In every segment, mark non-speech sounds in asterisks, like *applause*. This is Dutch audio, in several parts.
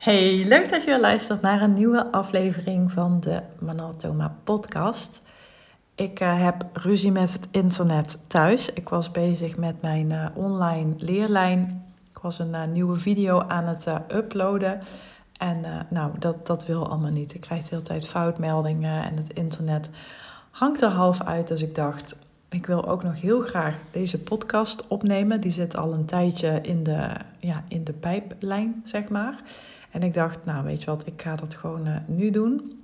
Hey, leuk dat je weer luistert naar een nieuwe aflevering van de Manatoma podcast. Ik uh, heb ruzie met het internet thuis. Ik was bezig met mijn uh, online leerlijn. Ik was een uh, nieuwe video aan het uploaden. En nou, dat, dat wil allemaal niet. Ik krijg de hele tijd foutmeldingen en het internet hangt er half uit. Dus ik dacht, ik wil ook nog heel graag deze podcast opnemen. Die zit al een tijdje in de, ja, in de pijplijn, zeg maar. En ik dacht, nou weet je wat, ik ga dat gewoon uh, nu doen.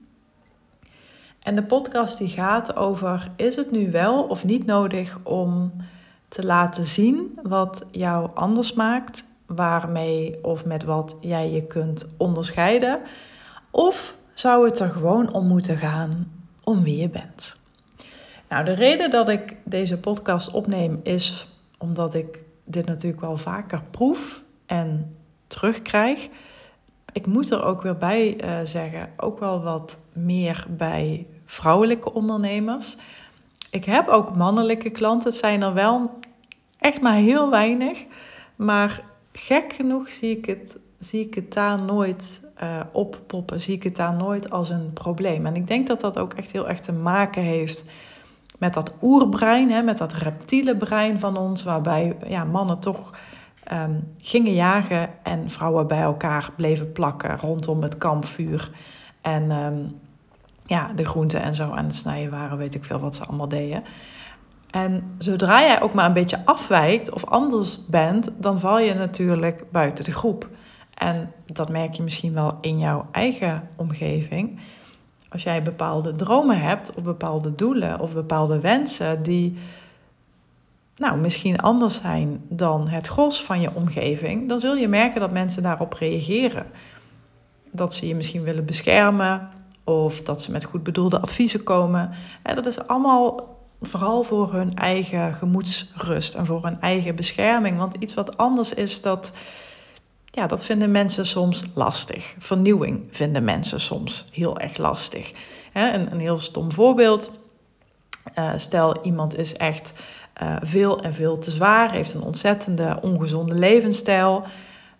En de podcast die gaat over, is het nu wel of niet nodig om te laten zien wat jou anders maakt, waarmee of met wat jij je kunt onderscheiden? Of zou het er gewoon om moeten gaan om wie je bent? Nou, de reden dat ik deze podcast opneem is omdat ik dit natuurlijk wel vaker proef en terugkrijg ik moet er ook weer bij uh, zeggen, ook wel wat meer bij vrouwelijke ondernemers. Ik heb ook mannelijke klanten, het zijn er wel echt maar heel weinig. Maar gek genoeg zie ik het, zie ik het daar nooit uh, oppoppen, zie ik het daar nooit als een probleem. En ik denk dat dat ook echt heel erg te maken heeft met dat oerbrein, hè, met dat reptiele brein van ons, waarbij ja, mannen toch um, gingen jagen en vrouwen bij elkaar bleven plakken rondom het kampvuur. En um, ja, de groenten en zo aan het snijden waren, weet ik veel wat ze allemaal deden. En zodra jij ook maar een beetje afwijkt of anders bent, dan val je natuurlijk buiten de groep. En dat merk je misschien wel in jouw eigen omgeving. Als jij bepaalde dromen hebt, of bepaalde doelen, of bepaalde wensen die nou, misschien anders zijn dan het gros van je omgeving, dan zul je merken dat mensen daarop reageren. Dat ze je misschien willen beschermen of dat ze met goed bedoelde adviezen komen. En dat is allemaal vooral voor hun eigen gemoedsrust en voor hun eigen bescherming. Want iets wat anders is, dat, ja, dat vinden mensen soms lastig. Vernieuwing vinden mensen soms heel erg lastig. Een, een heel stom voorbeeld. Uh, stel, iemand is echt uh, veel en veel te zwaar, heeft een ontzettende ongezonde levensstijl,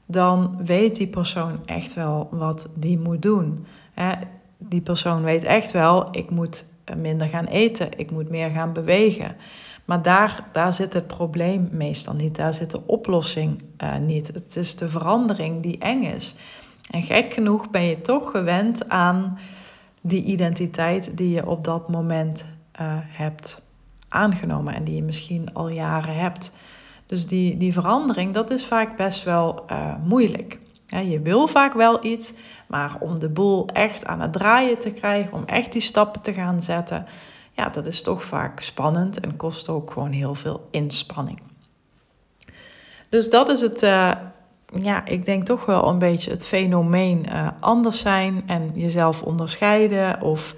dan weet die persoon echt wel wat die moet doen. Hè? Die persoon weet echt wel, ik moet minder gaan eten, ik moet meer gaan bewegen. Maar daar, daar zit het probleem meestal niet, daar zit de oplossing uh, niet. Het is de verandering die eng is. En gek genoeg ben je toch gewend aan die identiteit die je op dat moment uh, hebt aangenomen en die je misschien al jaren hebt. Dus die, die verandering, dat is vaak best wel uh, moeilijk. Ja, je wil vaak wel iets, maar om de boel echt aan het draaien te krijgen, om echt die stappen te gaan zetten, ja, dat is toch vaak spannend en kost ook gewoon heel veel inspanning. Dus dat is het, uh, ja, ik denk toch wel een beetje het fenomeen uh, anders zijn en jezelf onderscheiden of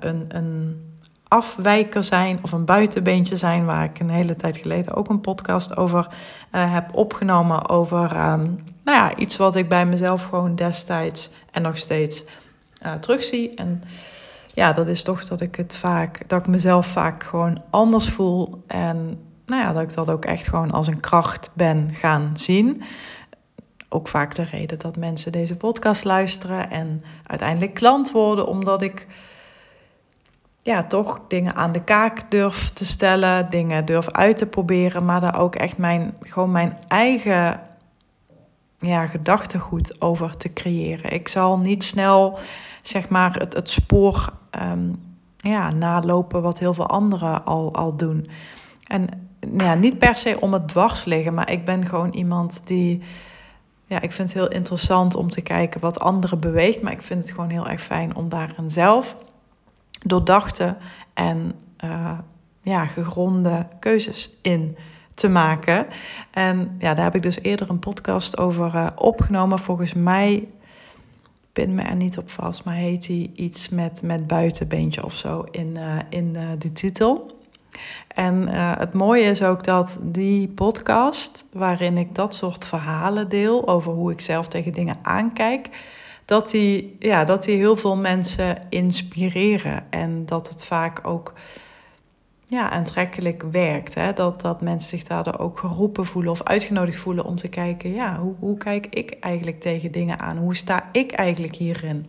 een, een afwijker zijn of een buitenbeentje zijn, waar ik een hele tijd geleden ook een podcast over uh, heb opgenomen. Over um, nou ja, iets wat ik bij mezelf gewoon destijds en nog steeds uh, terugzie. En ja, dat is toch dat ik het vaak, dat ik mezelf vaak gewoon anders voel. En nou ja, dat ik dat ook echt gewoon als een kracht ben gaan zien. Ook vaak de reden dat mensen deze podcast luisteren en uiteindelijk klant worden, omdat ik ja, toch dingen aan de kaak durf te stellen, dingen durf uit te proberen, maar daar ook echt mijn, gewoon mijn eigen ja, gedachtegoed over te creëren. Ik zal niet snel zeg maar het, het spoor um, ja, nalopen wat heel veel anderen al, al doen. En ja, niet per se om het dwars liggen, maar ik ben gewoon iemand die. Ja, ik vind het heel interessant om te kijken wat anderen beweegt, maar ik vind het gewoon heel erg fijn om daarin zelf doordachte en uh, ja, gegronde keuzes in te maken. En ja, daar heb ik dus eerder een podcast over uh, opgenomen. Volgens mij, pin me er niet op vast, maar heet hij iets met, met buitenbeentje of zo in, uh, in de titel. En het mooie is ook dat die podcast, waarin ik dat soort verhalen deel over hoe ik zelf tegen dingen aankijk, dat die, ja, dat die heel veel mensen inspireren. En dat het vaak ook ja, aantrekkelijk werkt. Hè? Dat, dat mensen zich daardoor ook geroepen voelen of uitgenodigd voelen om te kijken, ja, hoe, hoe kijk ik eigenlijk tegen dingen aan? Hoe sta ik eigenlijk hierin?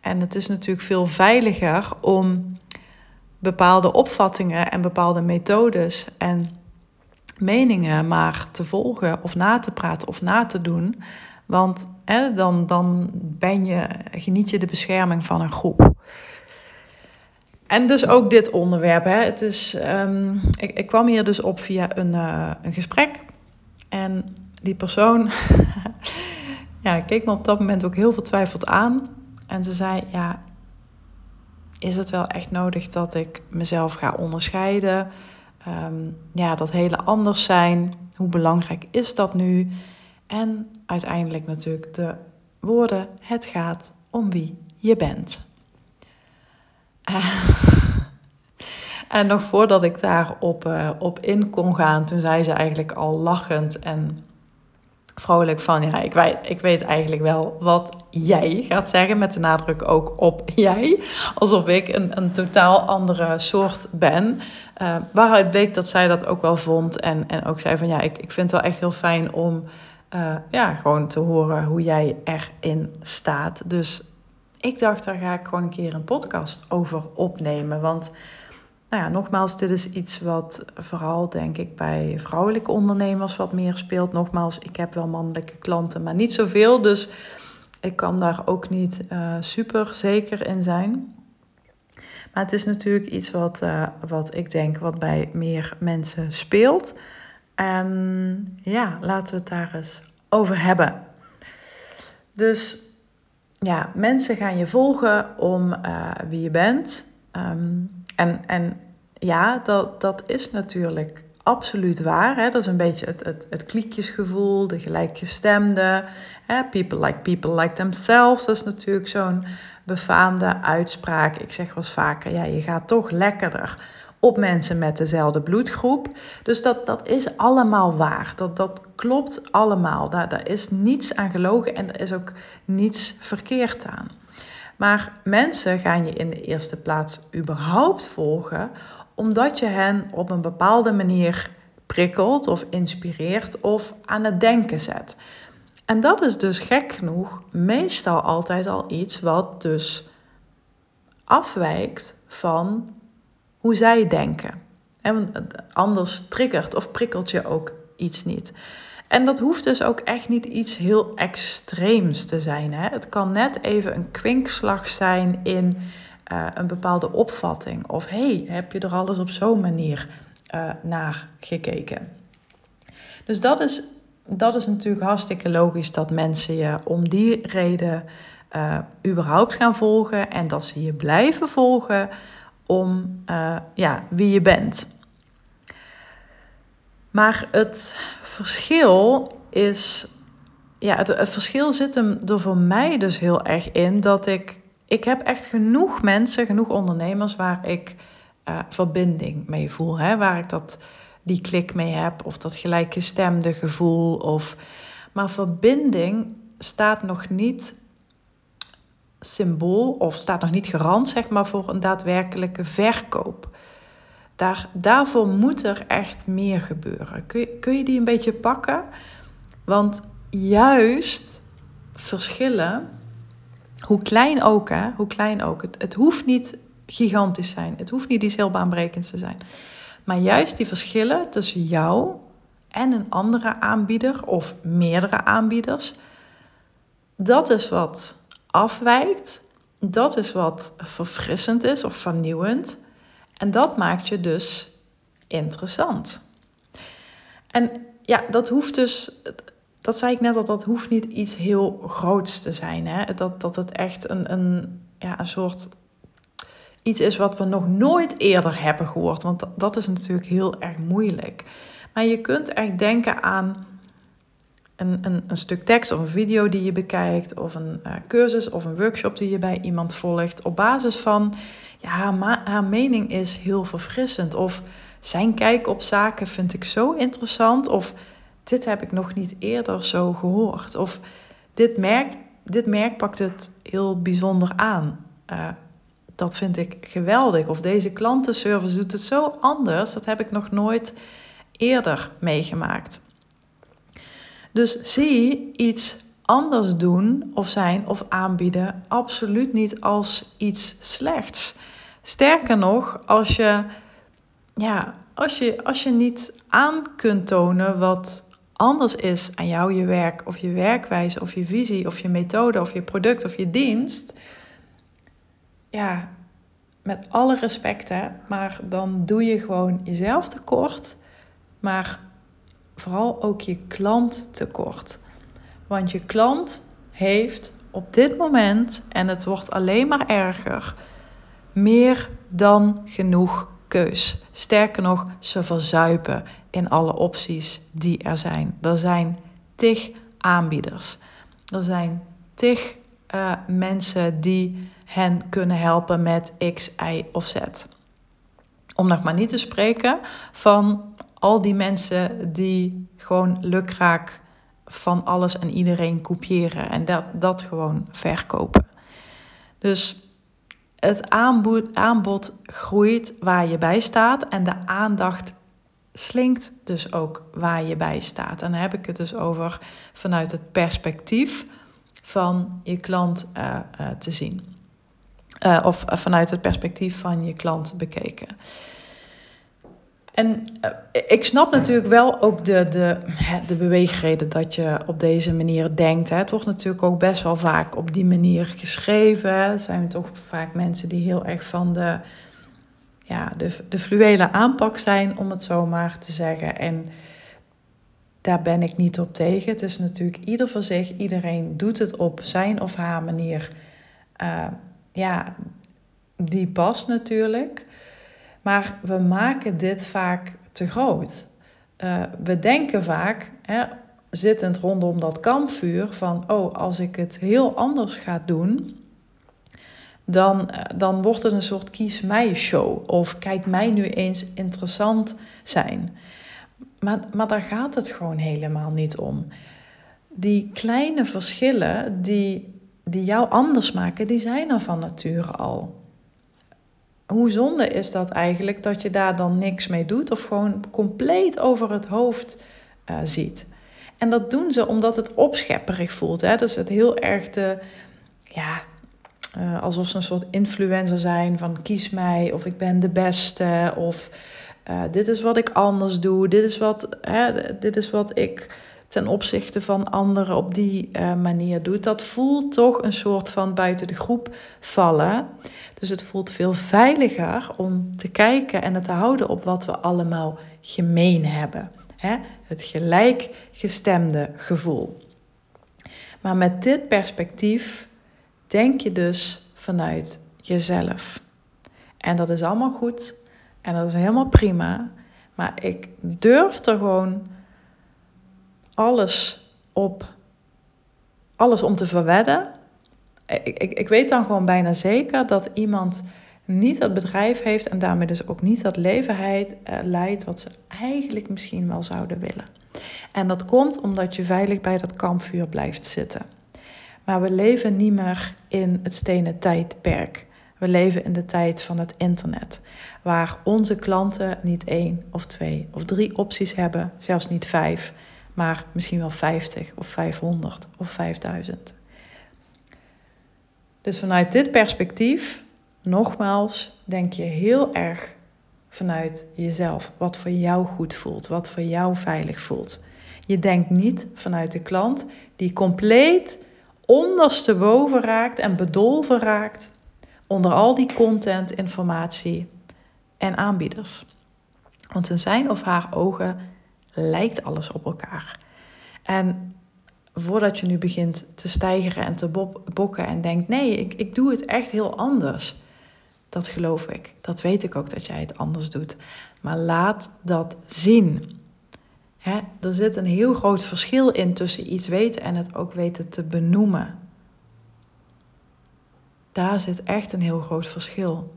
En het is natuurlijk veel veiliger om bepaalde opvattingen en bepaalde methodes en meningen maar te volgen of na te praten of na te doen. Want dan, dan ben je, geniet je de bescherming van een groep. En dus ook dit onderwerp. Hè. Het is, ehm, ik, ik, kwam hier dus op via een, uh, een gesprek. En die persoon *laughs* ja, keek me op dat moment ook heel vertwijfeld aan. En ze zei, ja, is het wel echt nodig dat ik mezelf ga onderscheiden? Um, ja, dat hele anders zijn. Hoe belangrijk is dat nu? En uiteindelijk natuurlijk de woorden: het gaat om wie je bent. *laughs* en nog voordat ik daarop uh, op in kon gaan, toen zei ze eigenlijk al lachend en vrolijk van, ja, ik weet, ik weet eigenlijk wel wat jij gaat zeggen, met de nadruk ook op jij. Alsof ik een, een totaal andere soort ben. Uh, waaruit bleek dat zij dat ook wel vond en, en ook zei van, ja, ik, ik vind het wel echt heel fijn om uh, ja, gewoon te horen hoe jij erin staat. Dus ik dacht, daar ga ik gewoon een keer een podcast over opnemen, want nou ja, nogmaals, dit is iets wat vooral denk ik bij vrouwelijke ondernemers wat meer speelt. Nogmaals, ik heb wel mannelijke klanten, maar niet zoveel. Dus ik kan daar ook niet uh, super zeker in zijn. Maar het is natuurlijk iets wat, uh, wat ik denk wat bij meer mensen speelt. En ja, laten we het daar eens over hebben. Dus ja, mensen gaan je volgen om uh, wie je bent. Um, en, en ja, dat, dat is natuurlijk absoluut waar. Hè? Dat is een beetje het, het, het kliekjesgevoel, de gelijkgestemde. Hè? People like people like themselves. Dat is natuurlijk zo'n befaamde uitspraak. Ik zeg wel eens vaker, ja, je gaat toch lekkerder op mensen met dezelfde bloedgroep. Dus dat, dat is allemaal waar. Dat, dat klopt allemaal. Daar, daar is niets aan gelogen en er is ook niets verkeerd aan. Maar mensen gaan je in de eerste plaats überhaupt volgen omdat je hen op een bepaalde manier prikkelt of inspireert of aan het denken zet. En dat is dus gek genoeg meestal altijd al iets wat dus afwijkt van hoe zij denken. En anders triggert of prikkelt je ook iets niet. En dat hoeft dus ook echt niet iets heel extreems te zijn. Hè? Het kan net even een kwinkslag zijn in uh, een bepaalde opvatting. Of hey, heb je er alles op zo'n manier uh, naar gekeken? Dus dat is, dat is natuurlijk hartstikke logisch dat mensen je om die reden uh, überhaupt gaan volgen en dat ze je blijven volgen om ja, wie je bent. Maar het verschil is. Ja, het, verschil zit hem er voor mij dus heel erg in dat ik. Ik heb echt genoeg mensen, genoeg ondernemers waar ik uh, verbinding mee voel. Hè? Waar ik dat, die klik mee heb, of dat gelijkgestemde gevoel. Of, maar verbinding staat nog niet symbool of staat nog niet garant zeg maar, voor een daadwerkelijke verkoop. Daar, daarvoor moet er echt meer gebeuren. Kun je, kun je die een beetje pakken? Want juist verschillen, hoe klein ook, hè, hoe klein ook, het, het hoeft niet gigantisch zijn. Het hoeft niet iets heel baanbrekends te zijn. Maar juist die verschillen tussen jou en een andere aanbieder of meerdere aanbieders, dat is wat afwijkt. Dat is wat verfrissend is of vernieuwend. En dat maakt je dus interessant. En ja, dat hoeft dus, dat zei ik net al, dat hoeft niet iets heel groots te zijn. Hè? Dat, dat het echt een, een, ja, een soort iets is wat we nog nooit eerder hebben gehoord. Want dat is natuurlijk heel erg moeilijk. Maar je kunt echt denken aan een, een, een stuk tekst of een video die je bekijkt, of een uh, cursus of een workshop die je bij iemand volgt, op basis van ja, haar, haar mening is heel verfrissend. Of zijn kijk op zaken vind ik zo interessant. Of dit heb ik nog niet eerder zo gehoord. Of dit merk, dit merk pakt het heel bijzonder aan. Uh, dat vind ik geweldig. Of deze klantenservice doet het zo anders. Dat heb ik nog nooit eerder meegemaakt. Dus zie iets anders doen of zijn of aanbieden absoluut niet als iets slechts. Sterker nog, als je, ja, als je, als je niet aan kunt tonen wat anders is aan jou, je werk of je werkwijze of je visie of je methode of je product of je dienst, ja, met alle respect maar dan doe je gewoon jezelf tekort, maar vooral ook je klant tekort. Want je klant heeft op dit moment, en het wordt alleen maar erger, meer dan genoeg keus. Sterker nog, ze verzuipen in alle opties die er zijn. Er zijn tig aanbieders. Er zijn tig uh, mensen die hen kunnen helpen met X, Y of Z. Om nog maar niet te spreken van al die mensen die gewoon lukraak van alles en iedereen kopiëren en dat, dat gewoon verkopen. Dus het aanbod, aanbod groeit waar je bij staat en de aandacht slinkt dus ook waar je bij staat. En dan heb ik het dus over vanuit het perspectief van je klant uh, uh, te zien. Uh, of vanuit het perspectief van je klant bekeken. En ik snap natuurlijk wel ook de, de, de beweegreden dat je op deze manier denkt. Hè. Het wordt natuurlijk ook best wel vaak op die manier geschreven. Het zijn toch vaak mensen die heel erg van de, ja, de, de fluwele aanpak zijn, om het zo maar te zeggen. En daar ben ik niet op tegen. Het is natuurlijk ieder voor zich. Iedereen doet het op zijn of haar manier. Uh, ja, die past natuurlijk. Maar we maken dit vaak te groot. Uh, we denken vaak, hè, zittend rondom dat kampvuur, van oh, als ik het heel anders ga doen, dan, eh, dan wordt het een soort kies mij show. Of kijk mij nu eens interessant zijn. Maar, maar daar gaat het gewoon helemaal niet om. Die kleine verschillen die, die jou anders maken, die zijn er van nature al. Hoe zonde is dat eigenlijk dat je daar dan niks mee doet of gewoon compleet over het hoofd uh, ziet? En dat doen ze omdat het opschepperig voelt. Hè? Dus het heel erg de, ja, uh, alsof ze een soort influencer zijn van kies mij of ik ben de beste of uh, dit is wat ik anders doe, dit is wat, hè, dit is wat ik ten opzichte van anderen op die uh, manier doe. Dat voelt toch een soort van buiten de groep vallen. Dus het voelt veel veiliger om te kijken en het te houden op wat we allemaal gemeen hebben. Hè? Het gelijkgestemde gevoel. Maar met dit perspectief denk je dus vanuit jezelf. En dat is allemaal goed en dat is helemaal prima. Maar ik durf er gewoon alles op, alles om te verwedden. Ik, ik, ik weet dan gewoon bijna zeker dat iemand niet dat bedrijf heeft en daarmee dus ook niet dat leven uh, leidt wat ze eigenlijk misschien wel zouden willen. En dat komt omdat je veilig bij dat kampvuur blijft zitten. Maar we leven niet meer in het stenen tijdperk. We leven in de tijd van het internet, waar onze klanten niet één of twee of drie opties hebben, zelfs niet vijf, maar misschien wel 50 of 500 of 5000. Dus vanuit dit perspectief, nogmaals, denk je heel erg vanuit jezelf, wat voor jou goed voelt, wat voor jou veilig voelt. Je denkt niet vanuit de klant die compleet ondersteboven raakt en bedolven raakt onder al die content, informatie en aanbieders. Want in zijn of haar ogen lijkt alles op elkaar. En voordat je nu begint te stijgeren en te bokken en denkt: nee, ik, ik doe het echt heel anders. Dat geloof ik. Dat weet ik ook dat jij het anders doet. Maar laat dat zien. er zit een heel groot verschil in tussen iets weten en het ook weten te benoemen. Daar zit echt een heel groot verschil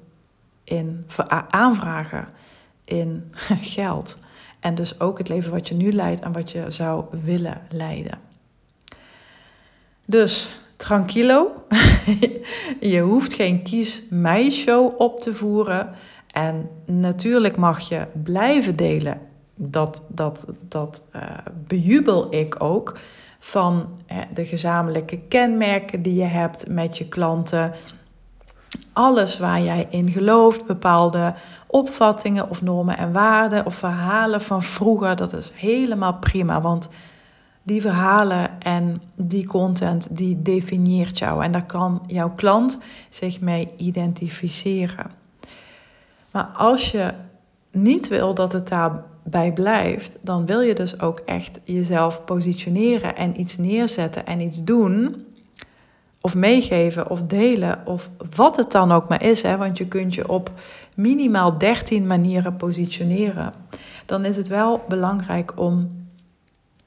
in aanvragen, in *laughs* geld. En dus ook het leven wat je nu leidt en wat je zou willen leiden. Dus tranquilo. *laughs* je hoeft geen kies-mij-show op te voeren. En natuurlijk mag je blijven delen. Dat, dat, dat uh, bejubel ik ook. Van hè, de gezamenlijke kenmerken die je hebt met je klanten. Alles waar jij in gelooft, bepaalde opvattingen of normen en waarden of verhalen van vroeger, dat is helemaal prima. Want die verhalen en die content, die definieert jou. En daar kan jouw klant zich mee identificeren. Maar als je niet wil dat het daarbij blijft, dan wil je dus ook echt jezelf positioneren en iets neerzetten en iets doen. Of meegeven of delen of wat het dan ook maar is. Hè, want je kunt je op minimaal 13 manieren positioneren. Dan is het wel belangrijk om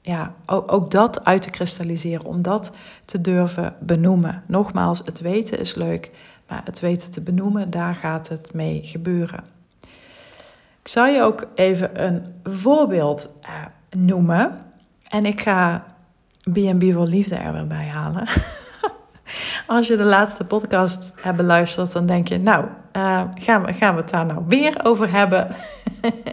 ja, ook, dat uit te kristalliseren, om dat te durven benoemen. Nogmaals, het weten is leuk, maar het weten te benoemen, daar gaat het mee gebeuren. Ik zal je ook even een voorbeeld uh, noemen. En ik ga B&B voor Liefde er weer bij halen. *laughs* *laughs* Als je de laatste podcast hebt beluisterd, dan denk je, nou, uh, gaan, we, gaan we het daar nou weer over hebben?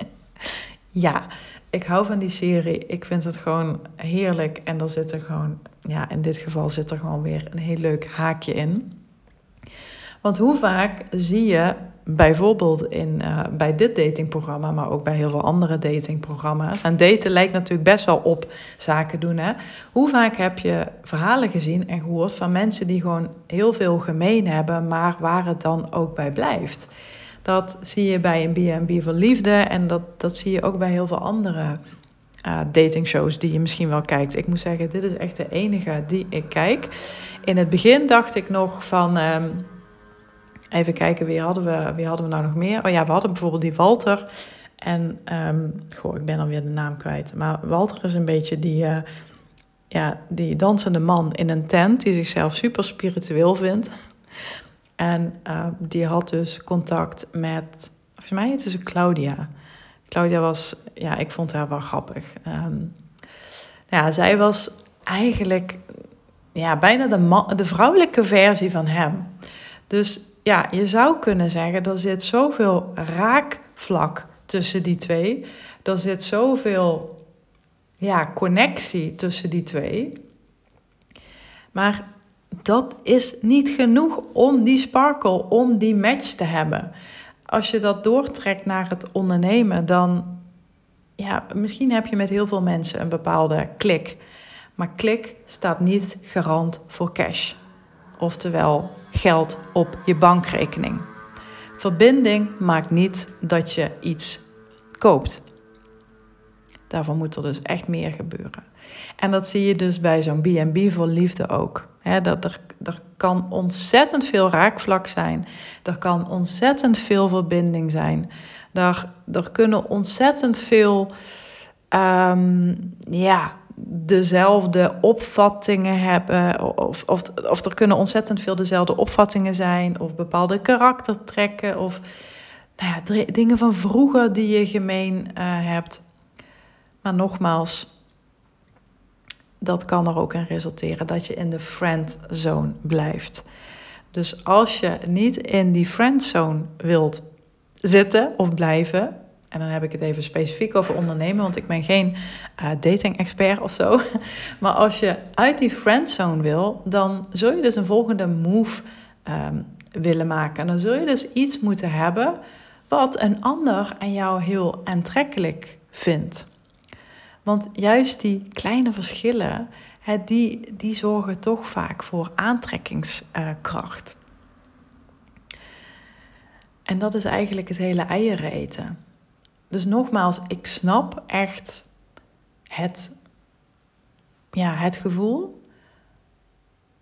*laughs* ja, ik hou van die serie. Ik vind het gewoon heerlijk. En er zit er gewoon, ja, in dit geval zit er gewoon weer een heel leuk haakje in. Want hoe vaak zie je bijvoorbeeld in, uh, bij dit datingprogramma, maar ook bij heel veel andere datingprogramma's. En daten lijkt natuurlijk best wel op zaken doen. Hè? Hoe vaak heb je verhalen gezien en gehoord van mensen die gewoon heel veel gemeen hebben, maar waar het dan ook bij blijft? Dat zie je bij een B&B voor liefde en dat, dat zie je ook bij heel veel andere uh, datingshows die je misschien wel kijkt. Ik moet zeggen, dit is echt de enige die ik kijk. In het begin dacht ik nog van... Um, even kijken, wie hadden, we, wie hadden we nou nog meer? Oh ja, we hadden bijvoorbeeld die Walter. En, um, goh, ik ben alweer de naam kwijt. Maar Walter is een beetje die... Uh, ja, die dansende man in een tent die zichzelf super spiritueel vindt. En uh, die had dus contact met, volgens mij het is Claudia. Claudia was, ja, ik vond haar wel grappig. Um, ja, zij was eigenlijk ja, bijna de, de vrouwelijke versie van hem. Dus ja, je zou kunnen zeggen, er zit zoveel raakvlak tussen die twee. Er zit zoveel ja, connectie tussen die twee. Maar dat is niet genoeg om die sparkle, om die match te hebben. Als je dat doortrekt naar het ondernemen, dan ja, misschien heb je met heel veel mensen een bepaalde klik. Maar klik staat niet garant voor cash. Oftewel geld op je bankrekening. Verbinding maakt niet dat je iets koopt. Daarvoor moet er dus echt meer gebeuren. En dat zie je dus bij zo'n B&B voor liefde ook. dat er, er kan ontzettend veel raakvlak zijn. Er kan ontzettend veel verbinding zijn. Er, er kunnen ontzettend veel um, ja, dezelfde opvattingen hebben. Of, of, of er kunnen ontzettend veel dezelfde opvattingen zijn. Of bepaalde karaktertrekken. Of nou ja, dingen van vroeger die je gemeen uh, hebt. Maar nogmaals, dat kan er ook in resulteren dat je in de friend zone blijft. Dus als je niet in die friend zone wilt zitten of blijven, en dan heb ik het even specifiek over ondernemen, want ik ben geen uh, dating-expert of zo. *laughs* Maar als je uit die friendzone wil, dan zul je dus een volgende move um, willen maken. En dan zul je dus iets moeten hebben wat een ander en jou heel aantrekkelijk vindt. Want juist die kleine verschillen, die, die zorgen toch vaak voor aantrekkingskracht. En dat is eigenlijk het hele eieren eten. Dus nogmaals, ik snap echt het, ja, het gevoel,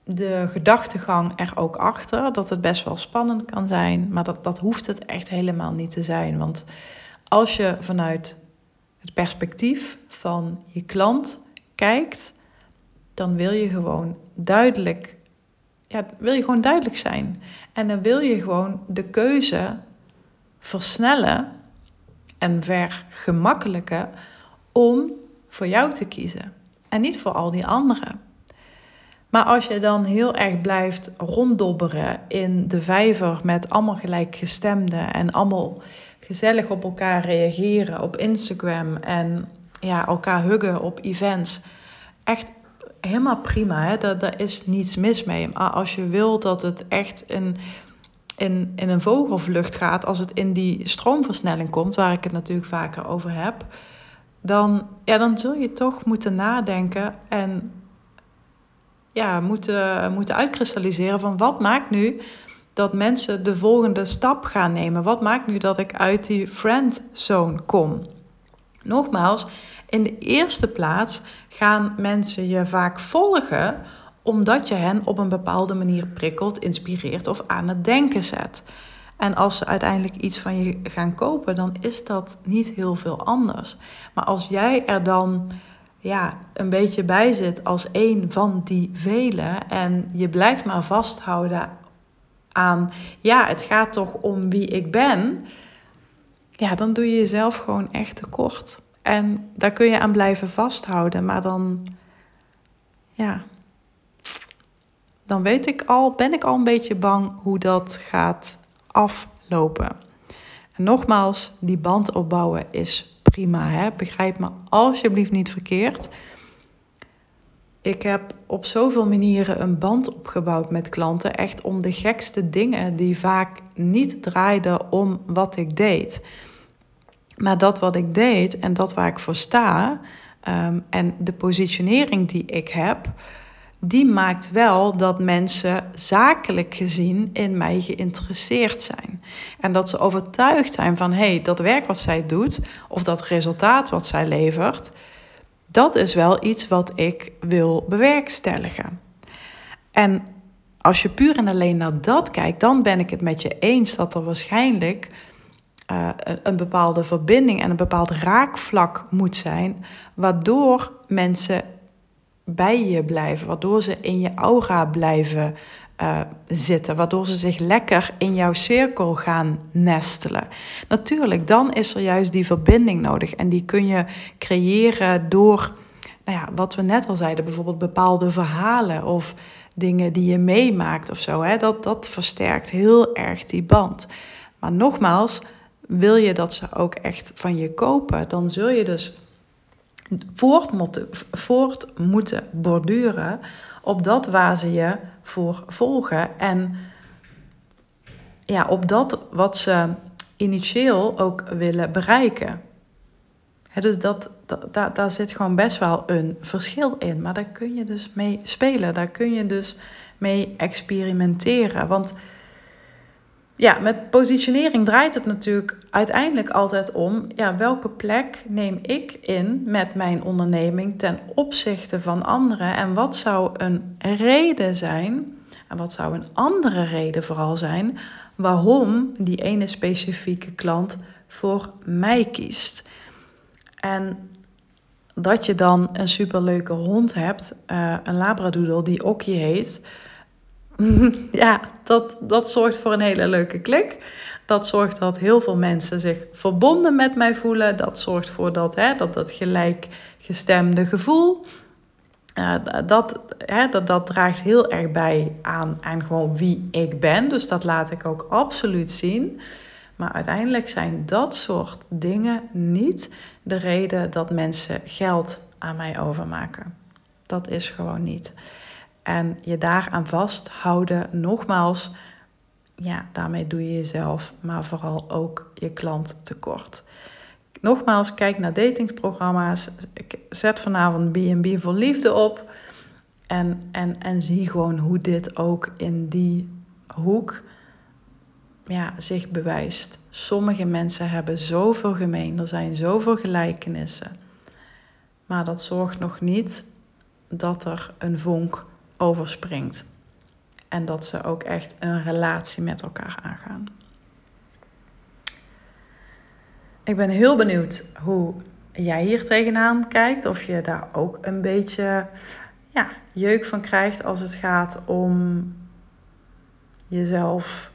de gedachtegang er ook achter, dat het best wel spannend kan zijn, maar dat, dat hoeft het echt helemaal niet te zijn. Want als je vanuit het perspectief van je klant kijkt, dan wil je gewoon duidelijk, ja, wil je gewoon duidelijk zijn. En dan wil je gewoon de keuze versnellen en vergemakkelijken om voor jou te kiezen en niet voor al die anderen. Maar als je dan heel erg blijft ronddobberen in de vijver met allemaal gelijkgestemden en allemaal gezellig op elkaar reageren op Instagram en ja, elkaar huggen op events, echt helemaal prima. Hè? Daar, is niets mis mee. Maar als je wilt dat het echt in, in, in een vogelvlucht gaat, als het in die stroomversnelling komt, waar ik het natuurlijk vaker over heb, dan, ja, dan zul je toch moeten nadenken en ja, moeten, moeten uitkristalliseren van wat maakt nu dat mensen de volgende stap gaan nemen? Wat maakt nu dat ik uit die friendzone kom? Nogmaals, in de eerste plaats gaan mensen je vaak volgen omdat je hen op een bepaalde manier prikkelt, inspireert of aan het denken zet. En als ze uiteindelijk iets van je gaan kopen, dan is dat niet heel veel anders. Maar als jij er dan ja, een beetje bij zit als een van die velen en je blijft maar vasthouden aan, ja, het gaat toch om wie ik ben, ja, dan doe je jezelf gewoon echt tekort. En daar kun je aan blijven vasthouden, maar dan, ja, dan weet ik al, ben ik al een beetje bang hoe dat gaat aflopen. En nogmaals, die band opbouwen is prima, hè? begrijp me alsjeblieft niet verkeerd. Ik heb op zoveel manieren een band opgebouwd met klanten, echt om de gekste dingen die vaak niet draaiden om wat ik deed. Maar dat wat ik deed en dat waar ik voor sta ehm, en de positionering die ik heb, die maakt wel dat mensen zakelijk gezien in mij geïnteresseerd zijn. En dat ze overtuigd zijn van hé, hey, dat werk wat zij doet of dat resultaat wat zij levert, dat is wel iets wat ik wil bewerkstelligen. En als je puur en alleen naar dat kijkt, dan ben ik het met je eens dat er waarschijnlijk uh, een bepaalde verbinding en een bepaald raakvlak moet zijn, waardoor mensen bij je blijven, waardoor ze in je aura blijven uh, zitten, waardoor ze zich lekker in jouw cirkel gaan nestelen. Natuurlijk, dan is er juist die verbinding nodig en die kun je creëren door, nou ja, wat we net al zeiden, bijvoorbeeld bepaalde verhalen of dingen die je meemaakt of zo. Hè? Dat, dat versterkt heel erg die band. Maar nogmaals, wil je dat ze ook echt van je kopen, dan zul je dus voort moeten, voort moeten borduren op dat waar ze je voor volgen. En ja, op dat wat ze initieel ook willen bereiken. dus dat, dat, daar zit gewoon best wel een verschil in. Maar daar kun je dus mee spelen. Daar kun je dus mee experimenteren. Want ja, met positionering draait het natuurlijk uiteindelijk altijd om ja, welke plek neem ik in met mijn onderneming ten opzichte van anderen en wat zou een reden zijn en wat zou een andere reden vooral zijn waarom die ene specifieke klant voor mij kiest. En dat je dan een superleuke hond hebt, uh, een labradoodle die Okkie heet *laughs* ja, dat, dat zorgt voor een hele leuke klik. Dat zorgt dat heel veel mensen zich verbonden met mij voelen. Dat zorgt voor dat, hè, dat, dat gelijkgestemde gevoel. Uh, dat, hè, dat, dat draagt heel erg bij aan, aan gewoon wie ik ben. Dus dat laat ik ook absoluut zien. Maar uiteindelijk zijn dat soort dingen niet de reden dat mensen geld aan mij overmaken. Dat is gewoon niet. En je daaraan vasthouden, nogmaals, ja, daarmee doe je jezelf, maar vooral ook je klant tekort. Nogmaals, kijk naar datingsprogramma's. Ik zet vanavond B&B voor liefde op. En, en, en zie gewoon hoe dit ook in die hoek ja, zich bewijst. Sommige mensen hebben zoveel gemeen, er zijn zoveel gelijkenissen. Maar dat zorgt nog niet dat er een vonk overspringt. En dat ze ook echt een relatie met elkaar aangaan. Ik ben heel benieuwd hoe jij hier tegenaan kijkt. Of je daar ook een beetje ja, jeuk van krijgt als het gaat om jezelf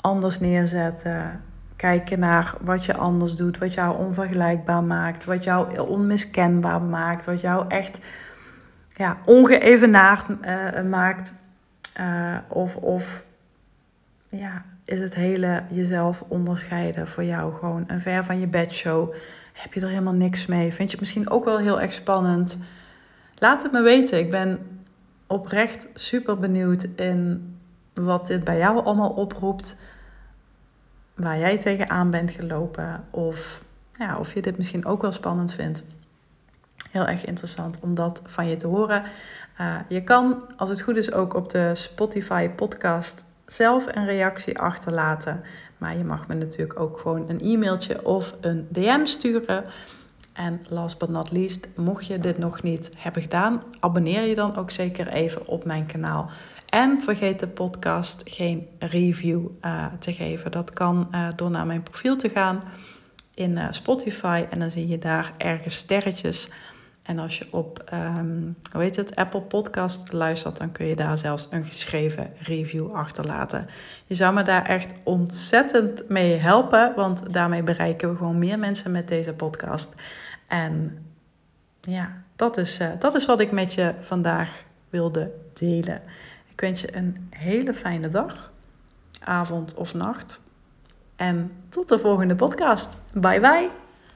anders neerzetten. Kijken naar wat je anders doet, wat jou onvergelijkbaar maakt, wat jou onmiskenbaar maakt, wat jou echt ja, ongeëvenaard uh, maakt. Uh, of, of ja, is het hele jezelf onderscheiden voor jou gewoon een ver van je bedshow? Heb je er helemaal niks mee? Vind je het misschien ook wel heel erg spannend? Laat het me weten. Ik ben oprecht super benieuwd in wat dit bij jou allemaal oproept. Waar jij tegenaan bent gelopen. Of, ja, of je dit misschien ook wel spannend vindt. Heel erg interessant om dat van je te horen. Uh, je kan, als het goed is, ook op de Spotify podcast zelf een reactie achterlaten. Maar je mag me natuurlijk ook gewoon een e-mailtje of een DM sturen. En last but not least, mocht je dit nog niet hebben gedaan, abonneer je dan ook zeker even op mijn kanaal. En vergeet de podcast geen review uh, te geven. Dat kan uh, door naar mijn profiel te gaan in Spotify en dan zie je daar ergens sterretjes. En als je op, um, hoe heet het, Apple Podcast luistert, dan kun je daar zelfs een geschreven review achterlaten. Je zou me daar echt ontzettend mee helpen, want daarmee bereiken we gewoon meer mensen met deze podcast. En ja, dat is, uh, dat is wat ik met je vandaag wilde delen. Ik wens je een hele fijne dag, avond of nacht. En tot de volgende podcast. Bye bye.